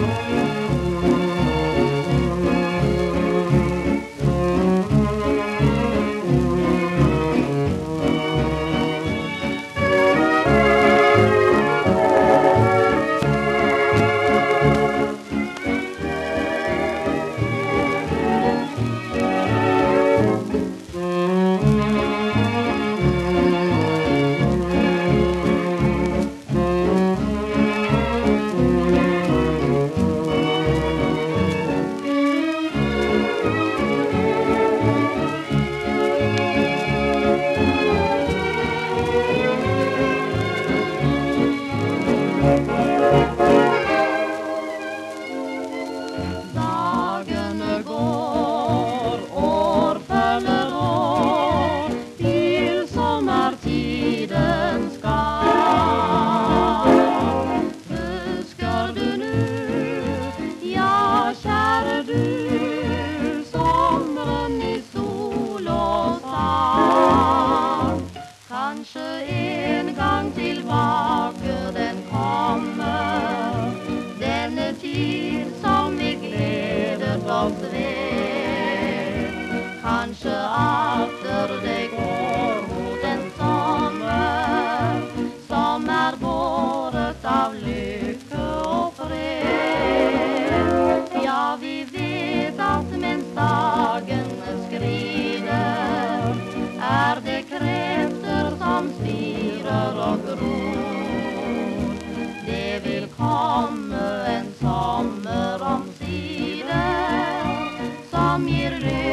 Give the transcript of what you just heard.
Música kanskje en gang tilbake den kommer. Denne tid som vi gleder oss ved. Kanskje atter det kom er röd